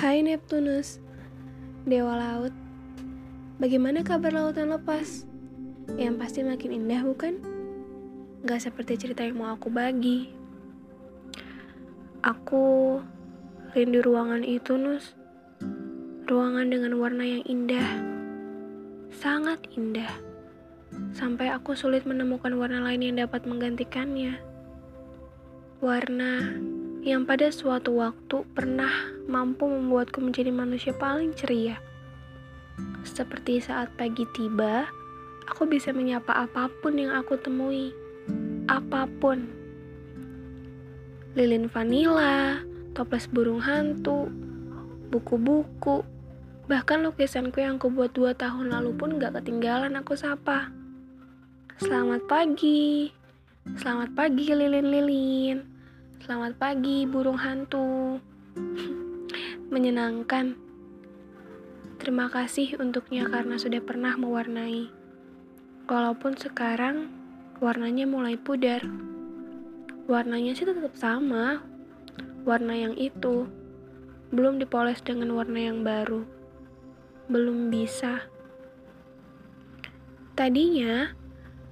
Hai Neptunus, Dewa Laut. Bagaimana kabar lautan lepas? Yang pasti makin indah bukan? Gak seperti cerita yang mau aku bagi. Aku rindu ruangan itu, Nus. Ruangan dengan warna yang indah. Sangat indah. Sampai aku sulit menemukan warna lain yang dapat menggantikannya. Warna yang pada suatu waktu pernah mampu membuatku menjadi manusia paling ceria. Seperti saat pagi tiba, aku bisa menyapa apa pun yang aku temui. Apa pun. Lilin vanila, toples burung hantu, buku-buku, bahkan lukisanku yang kubuat dua tahun lalu pun gak ketinggalan aku sapa. Selamat pagi, selamat pagi lilin-lilin. Selamat pagi, burung hantu. Menyenangkan. Terima kasih untuknya karena sudah pernah mewarnai. Walaupun sekarang warnanya mulai pudar. Warnanya sih tetap sama. Warna yang itu belum dipoles dengan warna yang baru. Belum bisa. Tadinya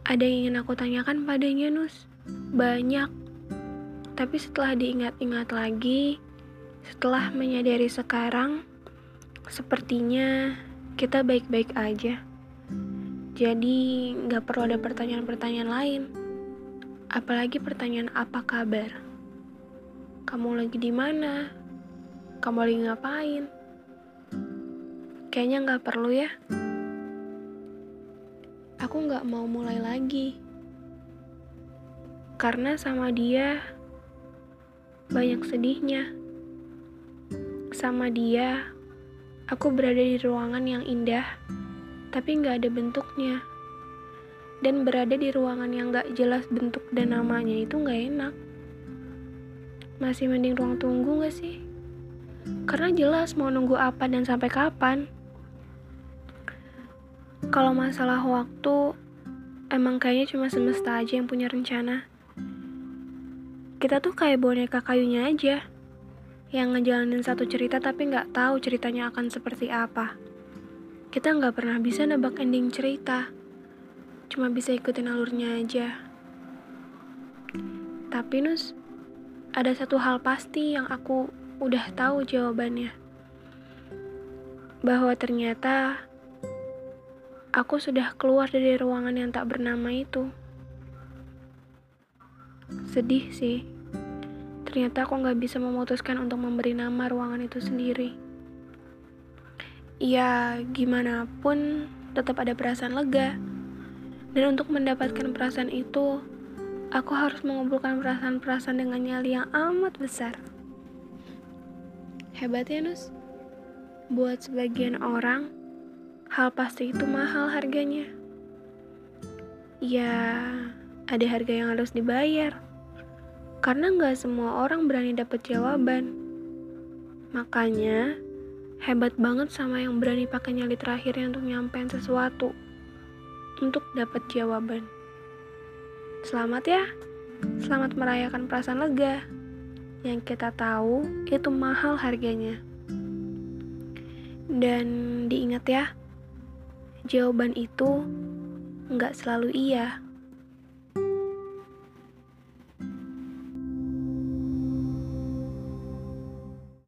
ada yang ingin aku tanyakan padanya, Nus. Banyak tapi setelah diingat-ingat lagi, setelah menyadari sekarang, sepertinya kita baik-baik aja. Jadi nggak perlu ada pertanyaan-pertanyaan lain. Apalagi pertanyaan apa kabar? Kamu lagi di mana? Kamu lagi ngapain? Kayaknya nggak perlu ya. Aku nggak mau mulai lagi. Karena sama dia, banyak sedihnya. Sama dia, aku berada di ruangan yang indah, tapi nggak ada bentuknya. Dan berada di ruangan yang nggak jelas bentuk dan namanya itu nggak enak. Masih mending ruang tunggu nggak sih? Karena jelas mau nunggu apa dan sampai kapan. Kalau masalah waktu, emang kayaknya cuma semesta aja yang punya rencana kita tuh kayak boneka kayunya aja yang ngejalanin satu cerita tapi nggak tahu ceritanya akan seperti apa. Kita nggak pernah bisa nebak ending cerita, cuma bisa ikutin alurnya aja. Tapi Nus, ada satu hal pasti yang aku udah tahu jawabannya. Bahwa ternyata aku sudah keluar dari ruangan yang tak bernama itu. Sedih sih. Ternyata aku nggak bisa memutuskan untuk memberi nama ruangan itu sendiri. Ya, gimana pun tetap ada perasaan lega. Dan untuk mendapatkan perasaan itu, aku harus mengumpulkan perasaan-perasaan dengan nyali yang amat besar. Hebat ya, Nus? Buat sebagian orang, hal pasti itu mahal harganya. Ya, ada harga yang harus dibayar. Karena nggak semua orang berani dapat jawaban. Makanya, hebat banget sama yang berani pakai nyali terakhirnya untuk nyampein sesuatu. Untuk dapat jawaban. Selamat ya. Selamat merayakan perasaan lega. Yang kita tahu itu mahal harganya. Dan diingat ya, jawaban itu nggak selalu iya.